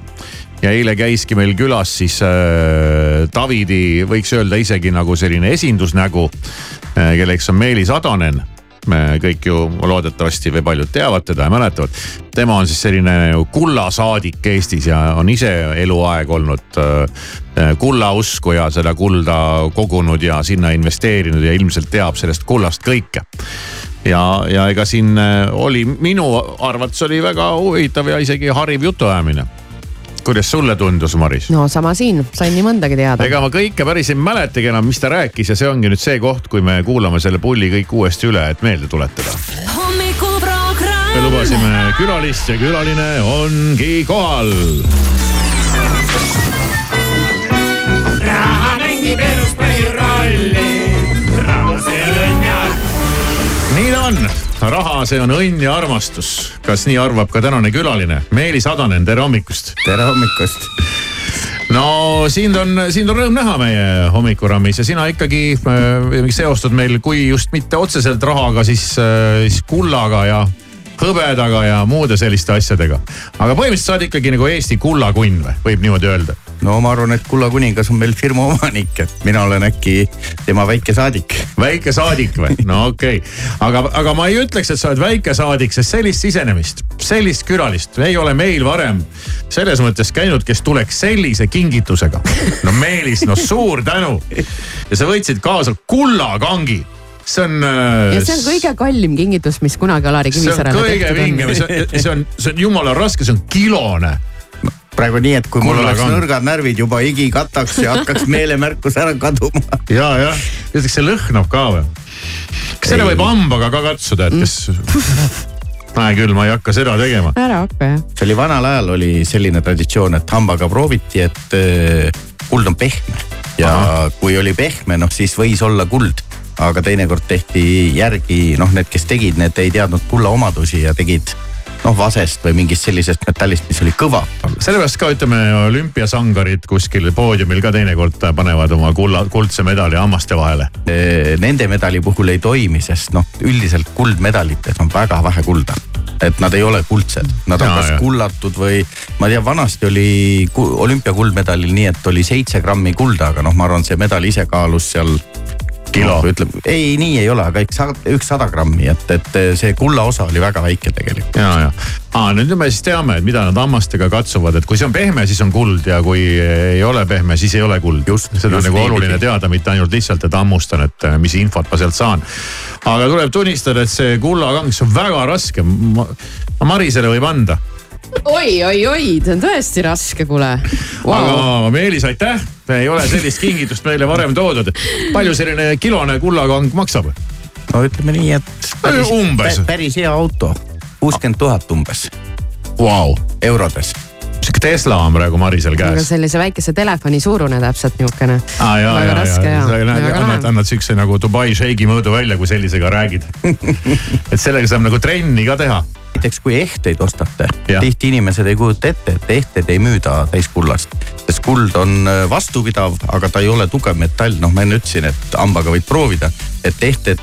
[SPEAKER 4] ja eile käiski meil külas siis äh, Davidi, võiks öelda isegi nagu selline esindusnägu äh,, kelleks on Meelis Atonen me kõik ju loodetavasti või paljud teavad teda ja mäletavad. tema on siis selline kullasaadik Eestis ja on ise eluaeg olnud äh, kullausku ja seda kulda kogunud ja sinna investeerinud ja ilmselt teab sellest kullast kõike ja, ja ega siin äh, oli minu arvates oli väga huvitav ja isegi hariv jutuajamine. Kuidas sulle tundus, Maris?
[SPEAKER 5] no sama siin, sain nii mõndagi teada.
[SPEAKER 4] ega ma kõike päris ei mäletagi enam, mis ta rääkis ja see ongi nüüd see koht, kui me kuulame selle pulli kõik uuesti üle, et meelde tuletada. me lubasime külalist ja külaline ongi kohal. Nii ta on, raha, see on õnn ja armastus. kas nii arvab ka tänane külaline, Meelis Adanen, tere hommikust.
[SPEAKER 12] tere hommikust.
[SPEAKER 4] no sind on, sind on rõõm näha meie hommikurammis ja sina ikkagi äh, seostud meil, kui just mitte otseselt rahaga, siis äh,, siis kullaga ja hõbedaga ja muude selliste asjadega. aga põhimõtteliselt sa oled ikkagi nagu Eesti kullakunn või, võib niimoodi öelda?
[SPEAKER 12] No ma arvan, et Kulla kuningas on meil firma omanik, et mina olen äkki tema väike saadik.
[SPEAKER 4] väike saadik või? no okei okay., aga, aga ma ei ütleks, et sa oled väike saadik, sest sellist sisenemist, sellist külalist ei ole meil varem selles mõttes käinud, kes tuleks sellise kingitusega. no Meelis, no suur tänu. ja sa võtsid kaasa kullakangi see on äh,
[SPEAKER 5] ja see on kõige kallim kingitus, mis kunagi Alari
[SPEAKER 4] kõige
[SPEAKER 5] tehtud
[SPEAKER 4] on, see on, see on jumala raske, see on kilone.
[SPEAKER 12] Praegu nii, et kui mul oleks
[SPEAKER 4] Kullaga on.
[SPEAKER 12] nõrgad närvid juba higi kataks ja hakkaks meelemärkus ära kaduma.
[SPEAKER 4] ja, jah, ütleks see lõhnab ka või? kas selle võib hambaga ka katsuda, et kes? näe küll, ma ei hakka seda tegema.
[SPEAKER 5] ära hakka jah.
[SPEAKER 12] see oli vanal ajal oli selline traditsioon, et hambaga prooviti, et äh, kuld on pehme ja Aha. kui oli pehme, noh siis võis olla kuld. aga teinekord tehti järgi, noh, need, kes tegid, need ei teadnud kulla omadusi ja tegid noh, vasest või mingist sellisest metallist, mis oli kõva.
[SPEAKER 4] sellepärast ka ütleme, olümpiasangarid kuskil poodiumil ka teinekord panevad oma kulla, kuldse medali hammaste vahele.
[SPEAKER 12] Nende medali puhul ei toimi, sest noh, üldiselt kuldmedalites on väga vähe kulda et nad ei ole kuldsed, nad on
[SPEAKER 4] Jaa,
[SPEAKER 12] kas
[SPEAKER 4] jaa.
[SPEAKER 12] kullatud või ma ei tea, vanasti oli ku- olümpiakuldmedalil nii, et oli seitse grammi kulda, aga noh, ma arvan, see medal ise kaalus seal.
[SPEAKER 4] Kilo.
[SPEAKER 12] ütleme, ei, nii ei ole, aga üks, üks sada grammi, et, et see kulla osa oli väga väike tegelikult.
[SPEAKER 4] ja, ja, aa nüüd me siis teame, et mida nad hammastega katsuvad, et kui see on pehme, siis on kuld ja kui ei ole pehme, siis ei ole kuld.
[SPEAKER 12] Just,
[SPEAKER 4] seda on nagu oluline teada, mitte ainult lihtsalt, et hammustan, et äh, mis infot ma sealt saan. aga tuleb tunnistada, et see kullakangs on väga raske. ma Marisele võib anda
[SPEAKER 5] oi, oi, oi, see on tõesti raske, kuule wow..
[SPEAKER 4] aga Meelis, aitäh, ei ole sellist kingitust meile varem toodud. palju selline kilone kullakang maksab?
[SPEAKER 12] no ütleme nii, et päris,
[SPEAKER 4] Umbes.
[SPEAKER 12] pä- päris hea auto, kuuskümmend tuhat umbes
[SPEAKER 4] Vau,
[SPEAKER 12] eurodes.
[SPEAKER 4] Sihuke Tesla on praegu Marisel
[SPEAKER 5] aga
[SPEAKER 4] käes.
[SPEAKER 5] sellise väikese telefoni suurune täpselt
[SPEAKER 4] aa ja,
[SPEAKER 5] väga raske
[SPEAKER 4] ja annad, annad siukse nagu Dubai sheigi mõõdu välja, kui sellisega räägid. et sellega saab nagu trenni ka teha.
[SPEAKER 12] näiteks kui ehteid ostate, tihti inimesed ei kujuta ette, et ehted ei müüda täiskullast. sest kuld on äh, vastupidav, aga ta ei ole tugev metall, noh, ma enne ütlesin, et hambaga võid proovida. et ehted,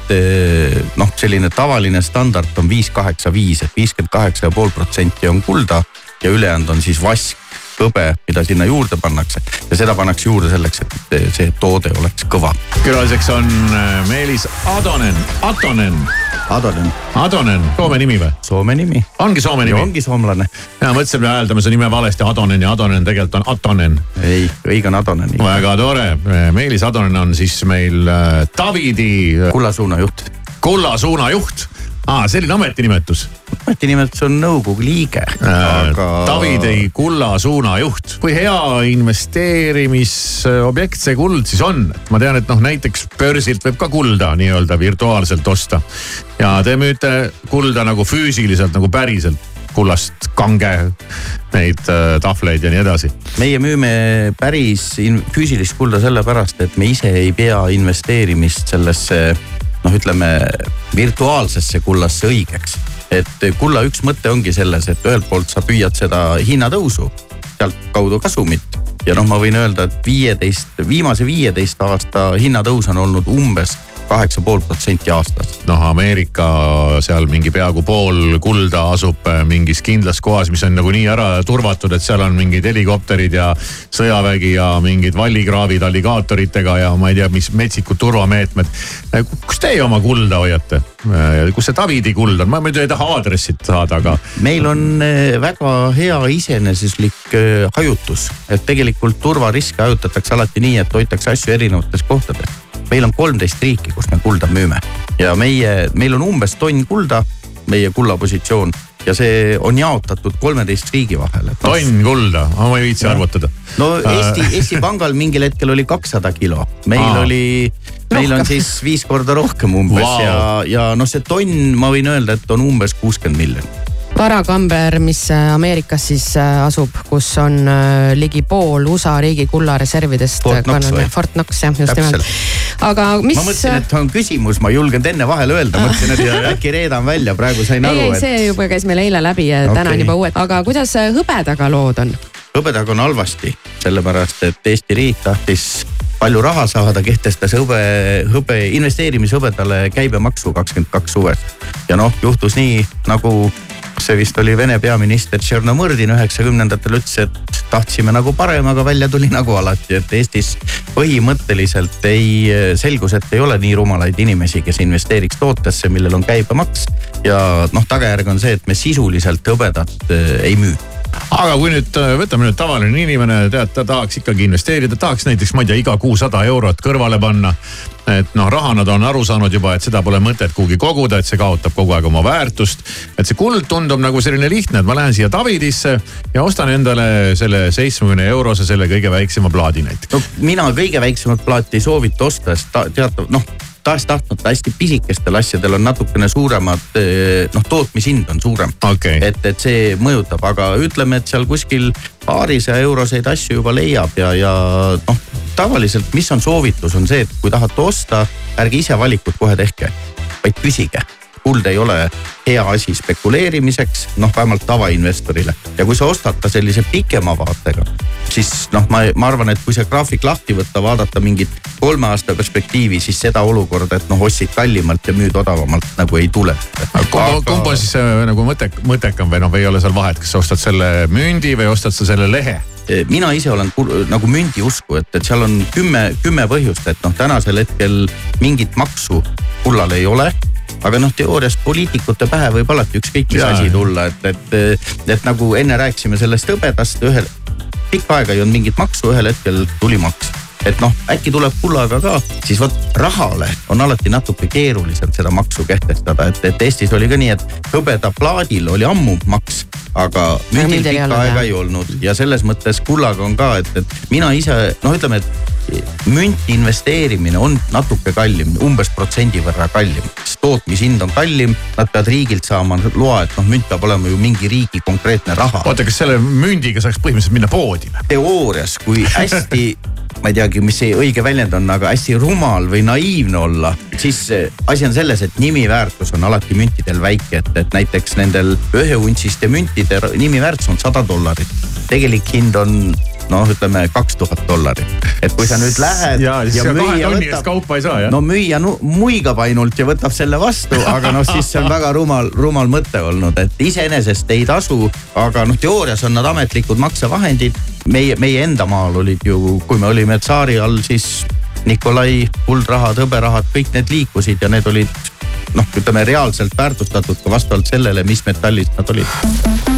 [SPEAKER 12] noh, selline tavaline standard on viis, kaheksa, viis, et viiskümmend kaheksa ja pool protsenti on kulda ja ülejäänud on siis vask, hõbe, mida sinna juurde pannakse ja seda pannakse juurde selleks, et see toode oleks kõva.
[SPEAKER 4] külaliseks on äh, Meelis Adonen, Atonen,
[SPEAKER 12] Adonen,
[SPEAKER 4] Adonen, Soome nimi või?
[SPEAKER 12] Soome nimi.
[SPEAKER 4] ongi Soome nimi?
[SPEAKER 12] ongi soomlane.
[SPEAKER 4] ja mõtlesin, me hääldame su nime valesti, Adonen ja Adonen tegelikult on Atonen.
[SPEAKER 12] ei, õige on Adonen.
[SPEAKER 4] väga tore, Meelis Adonen on siis meil äh, Tavidi äh,
[SPEAKER 12] kullasuunajuht.
[SPEAKER 4] kullasuunajuht. aa, selline ametinimetus.
[SPEAKER 12] ametinimetus on nõukogu liige, aga.
[SPEAKER 4] Davidi kulla suunajuht. kui hea investeerimisobjekt see kuld siis on? ma tean, et noh, näiteks börsilt võib ka kulda nii-öelda virtuaalselt osta. ja te müüte kulda nagu füüsiliselt nagu päriselt, kullast kange, neid äh, tahvleid ja nii edasi.
[SPEAKER 12] meie müüme päris füüsilist kulda sellepärast, et me ise ei pea investeerimist sellesse noh, ütleme virtuaalsesse kullasse õigeks. et kulla üks mõte ongi selles, et ühelt poolt sa püüad seda hinnatõusu, sealtkaudu kasumit ja noh, ma võin öelda, et viieteist, viimase viieteist aasta hinnatõus on olnud umbes kaheksa pool protsenti aastas.
[SPEAKER 4] noh, Ameerika seal mingi peaaegu pool kulda asub äh, mingis kindlas kohas, mis on nagunii ära turvatud, et seal on mingid helikopterid ja sõjavägi ja mingid vallikraavid alligaatoritega ja ma ei tea, mis metsikud turvameetmed. kus teie oma kulda hoiate? kus see Davidi kuld on, ma muidu ei taha aadressit saada, aga
[SPEAKER 12] meil on väga hea iseeneslik eh, hajutus, et tegelikult turvariske hajutatakse alati nii, et hoitakse asju erinevates kohtades. Meil on kolmteist riiki, kus me kulda müüme ja meie, meil on umbes tonn kulda, meie kullapositsioon ja see on jaotatud kolmeteist riigi vahel.
[SPEAKER 4] tonn kulda, ma ei viitsi arvutada.
[SPEAKER 12] no Eesti, Eesti Pangal mingil hetkel oli kakssada kilo, meil
[SPEAKER 4] Aa.
[SPEAKER 12] Oli, meil on siis viis korda rohkem umbes wow. ja, ja noh, see tonn, ma võin öelda, et on umbes kuuskümmend miljonit.
[SPEAKER 5] varakamber, mis äh, Ameerikas siis äh, asub, kus on äh, ligi pool USA riigi kullareservidest.
[SPEAKER 12] Fort Knox või?
[SPEAKER 5] Fort Knox jah, just
[SPEAKER 12] Täpselt.
[SPEAKER 5] nimelt. aga mis
[SPEAKER 12] ma. mõtlesin, et on küsimus, ma ei julgenud enne vahele öelda, mõtlesin, et äkki reedan välja, praegu sain
[SPEAKER 5] ei,
[SPEAKER 12] aru,
[SPEAKER 5] ei,
[SPEAKER 12] et
[SPEAKER 5] see juba käis meil eile läbi ja täna on juba uued, aga kuidas hõbedaga lood on?
[SPEAKER 12] hõbedaga on halvasti, sellepärast et Eesti riik tahtis palju raha saada, kehtestas hõbe, hõbe, investeerimishõbedale käibemaksu kakskümmend kaks suves. ja noh, juhtus nii nagu see vist oli Vene peaminister Tšernomõrdin üheksakümnendatel ütles, et tahtsime nagu parem, aga välja tuli nagu alati, et Eestis põhimõtteliselt ei, selgus, et ei ole nii rumalaid inimesi, kes investeeriks tootesse, millel on käibemaks. ja noh, tagajärg on see, et me sisuliselt hõbedat eh, ei müü
[SPEAKER 4] aga kui nüüd äh, võtame nüüd tavaline inimene, tead, ta tahaks ikkagi investeerida, tahaks näiteks, ma ei tea, iga kuu sada eurot kõrvale panna. et noh, rahana ta on aru saanud juba, et seda pole mõtet kuhugi koguda, et see kaotab kogu aeg oma väärtust. et see kuld tundub nagu selline lihtne, et ma lähen siia Davidisse ja ostan endale selle seitsmekümne eurose, selle kõige väiksema plaadi näiteks.
[SPEAKER 12] no mina kõige väiksemat plaati ei soovita osta, sest ta teatav noh tahes-tahtmata hästi pisikestel asjadel on natukene suuremad, eh, noh tootmishind on suurem.
[SPEAKER 4] Okay..
[SPEAKER 12] et, et see mõjutab, aga ütleme, et seal kuskil paarisaja euroseid asju juba leiab ja, ja noh, tavaliselt, mis on soovitus, on see, et kui tahate osta, ärge ise valikut kohe tehke, vaid küsige kuld ei ole hea asi spekuleerimiseks, noh vähemalt tavainvestorile. ja kui sa ostad ta sellise pikema vaatega, siis noh, ma, ma arvan, et kui see graafik lahti võtta, vaadata mingit kolme aasta perspektiivi, siis seda olukorda, et noh, ostsid kallimalt ja müüd odavamalt nagu ei tule.
[SPEAKER 4] kumb, kumb on siis äh, nagu mõte, mõttekam või noh, või ei ole seal vahet, kas sa ostad selle mündi või ostad sa selle lehe?
[SPEAKER 12] mina ise olen nagu mündi usku, et, et seal on kümme, kümme põhjust, et noh, tänasel hetkel mingit maksu kullal ei ole aga noh, teoorias poliitikute pähe võib alati ükskõik mis asi tulla, et, et, et nagu enne rääkisime sellest hõbedast, ühel pikka aega ei olnud mingit maksu, ühel hetkel tuli maks. Et noh, äkki tuleb kullaga ka, siis vot rahale on alati natuke keerulisem seda maksu kehtestada, et, et Eestis oli ka nii, et hõbedaplaadil oli ammu maks, aga mündil pikka aega ei olnud ja selles mõttes kullaga on ka, et, et mina ise noh, ütleme, et münti investeerimine on natuke kallim, umbes protsendi võrra kallim, sest tootmishind on kallim. Nad peavad riigilt saama loa, et noh, münt peab olema ju mingi riigi konkreetne raha.
[SPEAKER 4] oota, kas selle mündiga saaks põhimõtteliselt minna poodi või?
[SPEAKER 12] teoorias, kui hästi ma ei teagi, mis see õige väljend on, aga hästi rumal või naiivne olla, siis asi on selles, et nimiväärtus on alati müntidel väike, et, et näiteks nendel üheuntsiste müntide nimiväärtus on sada dollarit. tegelik hind on noh, ütleme kaks tuhat dollarit. et kui sa nüüd lähed.
[SPEAKER 4] ja, ja müüja võtab. kaupa ei saa jah.
[SPEAKER 12] no müüja muigab ainult ja võtab selle vastu, aga noh, siis see on väga rumal, rumal mõte olnud, et iseenesest ei tasu, aga noh, teoorias on nad ametlikud maksevahendid. meie, meie enda maal olid ju, kui me olime tsaari all, siis Nikolai kuldrahad, hõberahad, kõik need liikusid ja need olid noh, ütleme reaalselt väärtustatud ka vastavalt sellele, mis metallist nad olid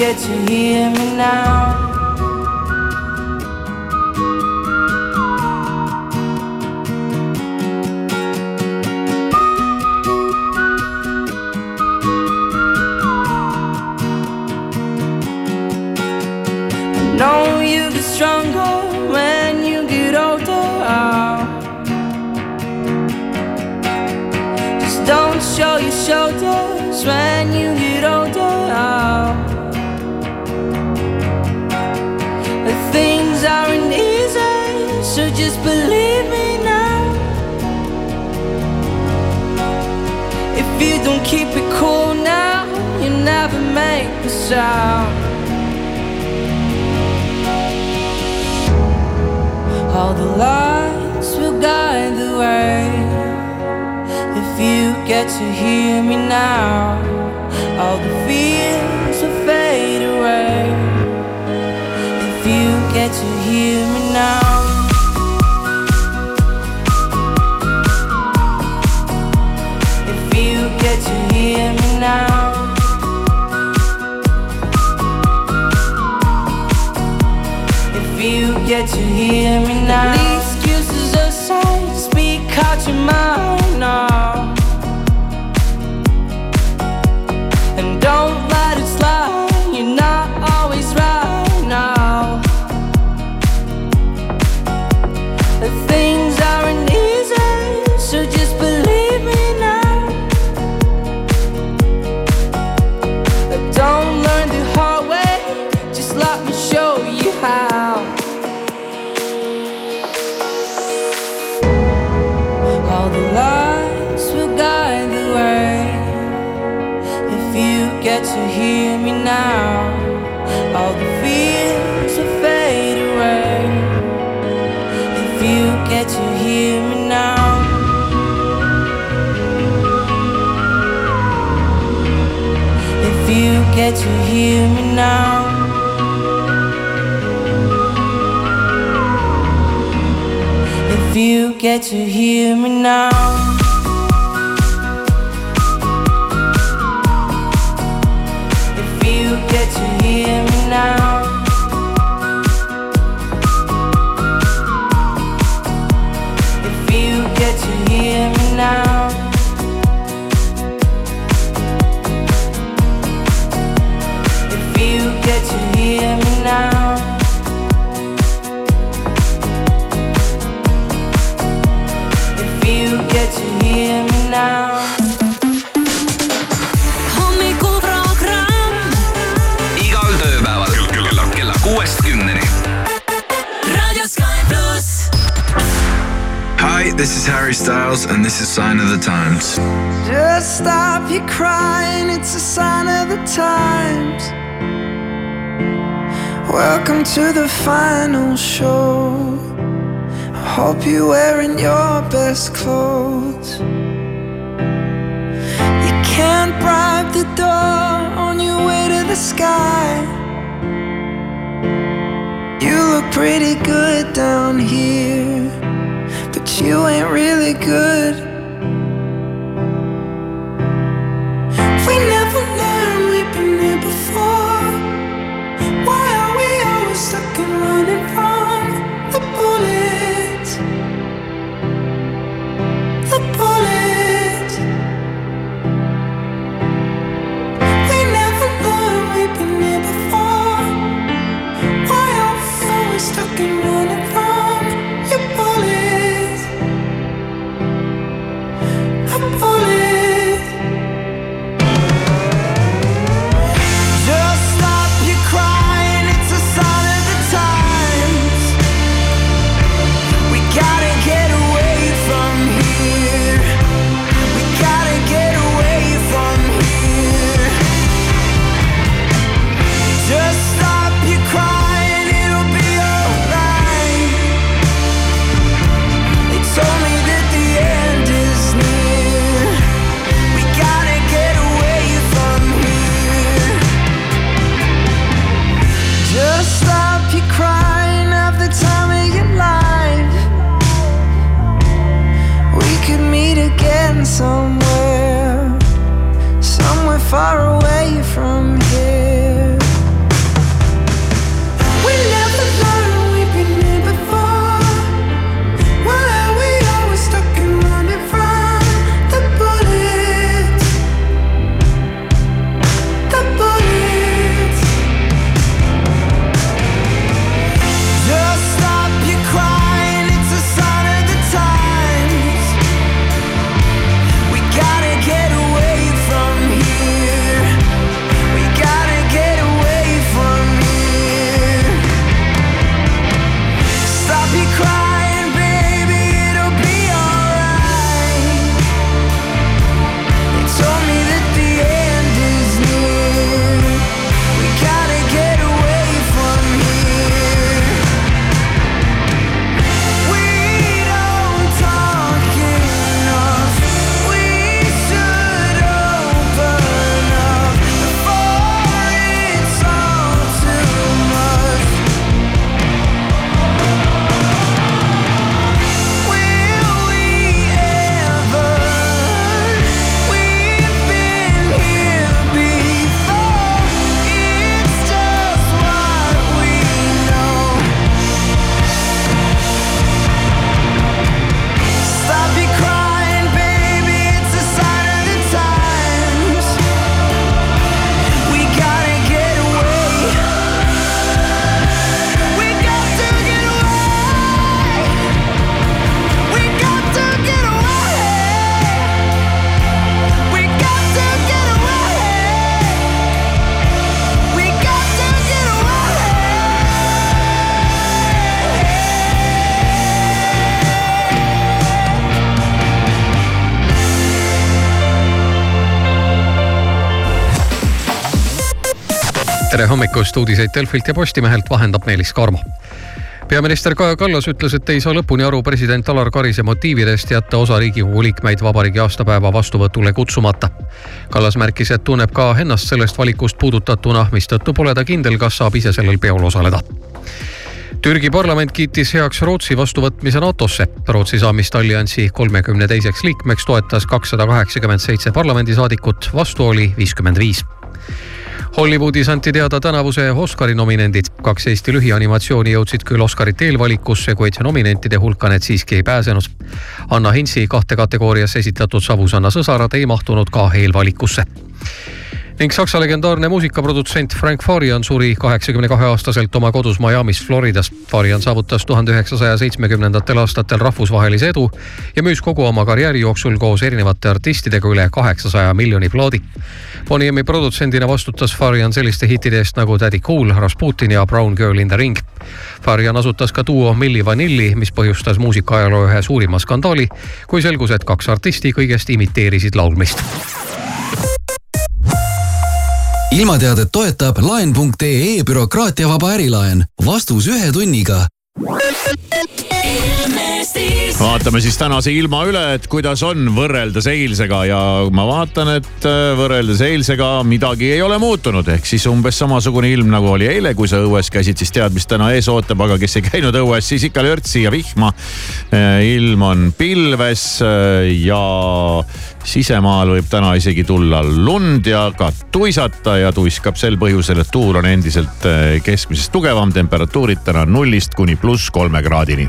[SPEAKER 13] get to hear me now. I know you get stronger when you get older. Just don't show your shoulders just believe me now. If you don't keep it cool now, you never make a sound. All the lights will guide the way. If you get to hear me now, all the fears will fade away If you get to hear me now. To hear me now. glad hear me now. If you get to hear me now. if you get to hear me now.
[SPEAKER 14] This is Harry Styles, and this is Sign of the Times.
[SPEAKER 15] Just stop your crying, it's a sign of the times. Welcome to the final show. I hope you're wearing your best clothes. You can't bribe the door on your way to the sky. You look pretty good down here you ain't really good.
[SPEAKER 16] hommikust uudiseid Delfilt ja Postimehelt vahendab Meelis Karmo peaminister Kaja Kallas ütles, et ei saa lõpuni aru president Alar Karise motiividest jätta osa Riigikogu liikmeid vabariigi aastapäeva vastuvõtule kutsumata. Kallas märkis, et tunneb ka ennast sellest valikust puudutatuna, mistõttu pole ta kindel, kas saab ise sellel peol osaleda. Türgi parlament kiitis heaks Rootsi vastuvõtmise NATO-sse. Rootsi saamist alliansi kolmekümne teiseks liikmeks toetas kakssada kaheksakümmend seitse parlamendisaadikut, vastu oli viiskümmend viis Hollywoodis anti teada tänavuse Oscari nominendid. kaks Eesti lühianimatsiooni jõudsid küll Oscarite eelvalikusse, kuid nominentide hulka need siiski ei pääsenud. Anna Hinsi kahte kategooriasse esitatud Savusanna sõsarad ei mahtunud ka eelvalikusse ning Saksa legendaarne muusikaprodutsent Frank Farian suri kaheksakümne kahe aastaselt oma kodus Miami's, Floridas. Farian saavutas tuhande üheksasaja seitsmekümnendatel aastatel rahvusvahelise edu ja müüs kogu oma karjääri jooksul koos erinevate artistidega üle kaheksasaja miljoni plaadi. Bonnie M-i produtsendina vastutas Farian selliste hittide eest nagu Daddy Cool, Rasputin ja Brown Girl in the Ring. Farian asutas ka duo Milli Vanilli, mis põhjustas muusikaajaloo ühe suurima skandaali, kui selgus, et kaks artisti kõigest imiteerisid laulmist
[SPEAKER 17] ilmateadet toetab laen.ee bürokraatiavaba ärilaen. vastus ühe tunniga
[SPEAKER 4] vaatame siis tänase ilma üle, et kuidas on võrreldes eilsega ja ma vaatan, et äh, võrreldes eilsega midagi ei ole muutunud, ehk siis umbes samasugune ilm nagu oli eile, kui sa õues käisid, siis tead, mis täna ees ootab, aga kes ei käinud õues, siis ikka lörtsi ja vihma. Äh, ilm on pilves äh, ja sisemaal võib täna isegi tulla lund ja ka tuisata ja tuiskab sel põhjusel, et tuul on endiselt keskmisest tugevam, temperatuurid täna nullist kuni pluss kolme kraadini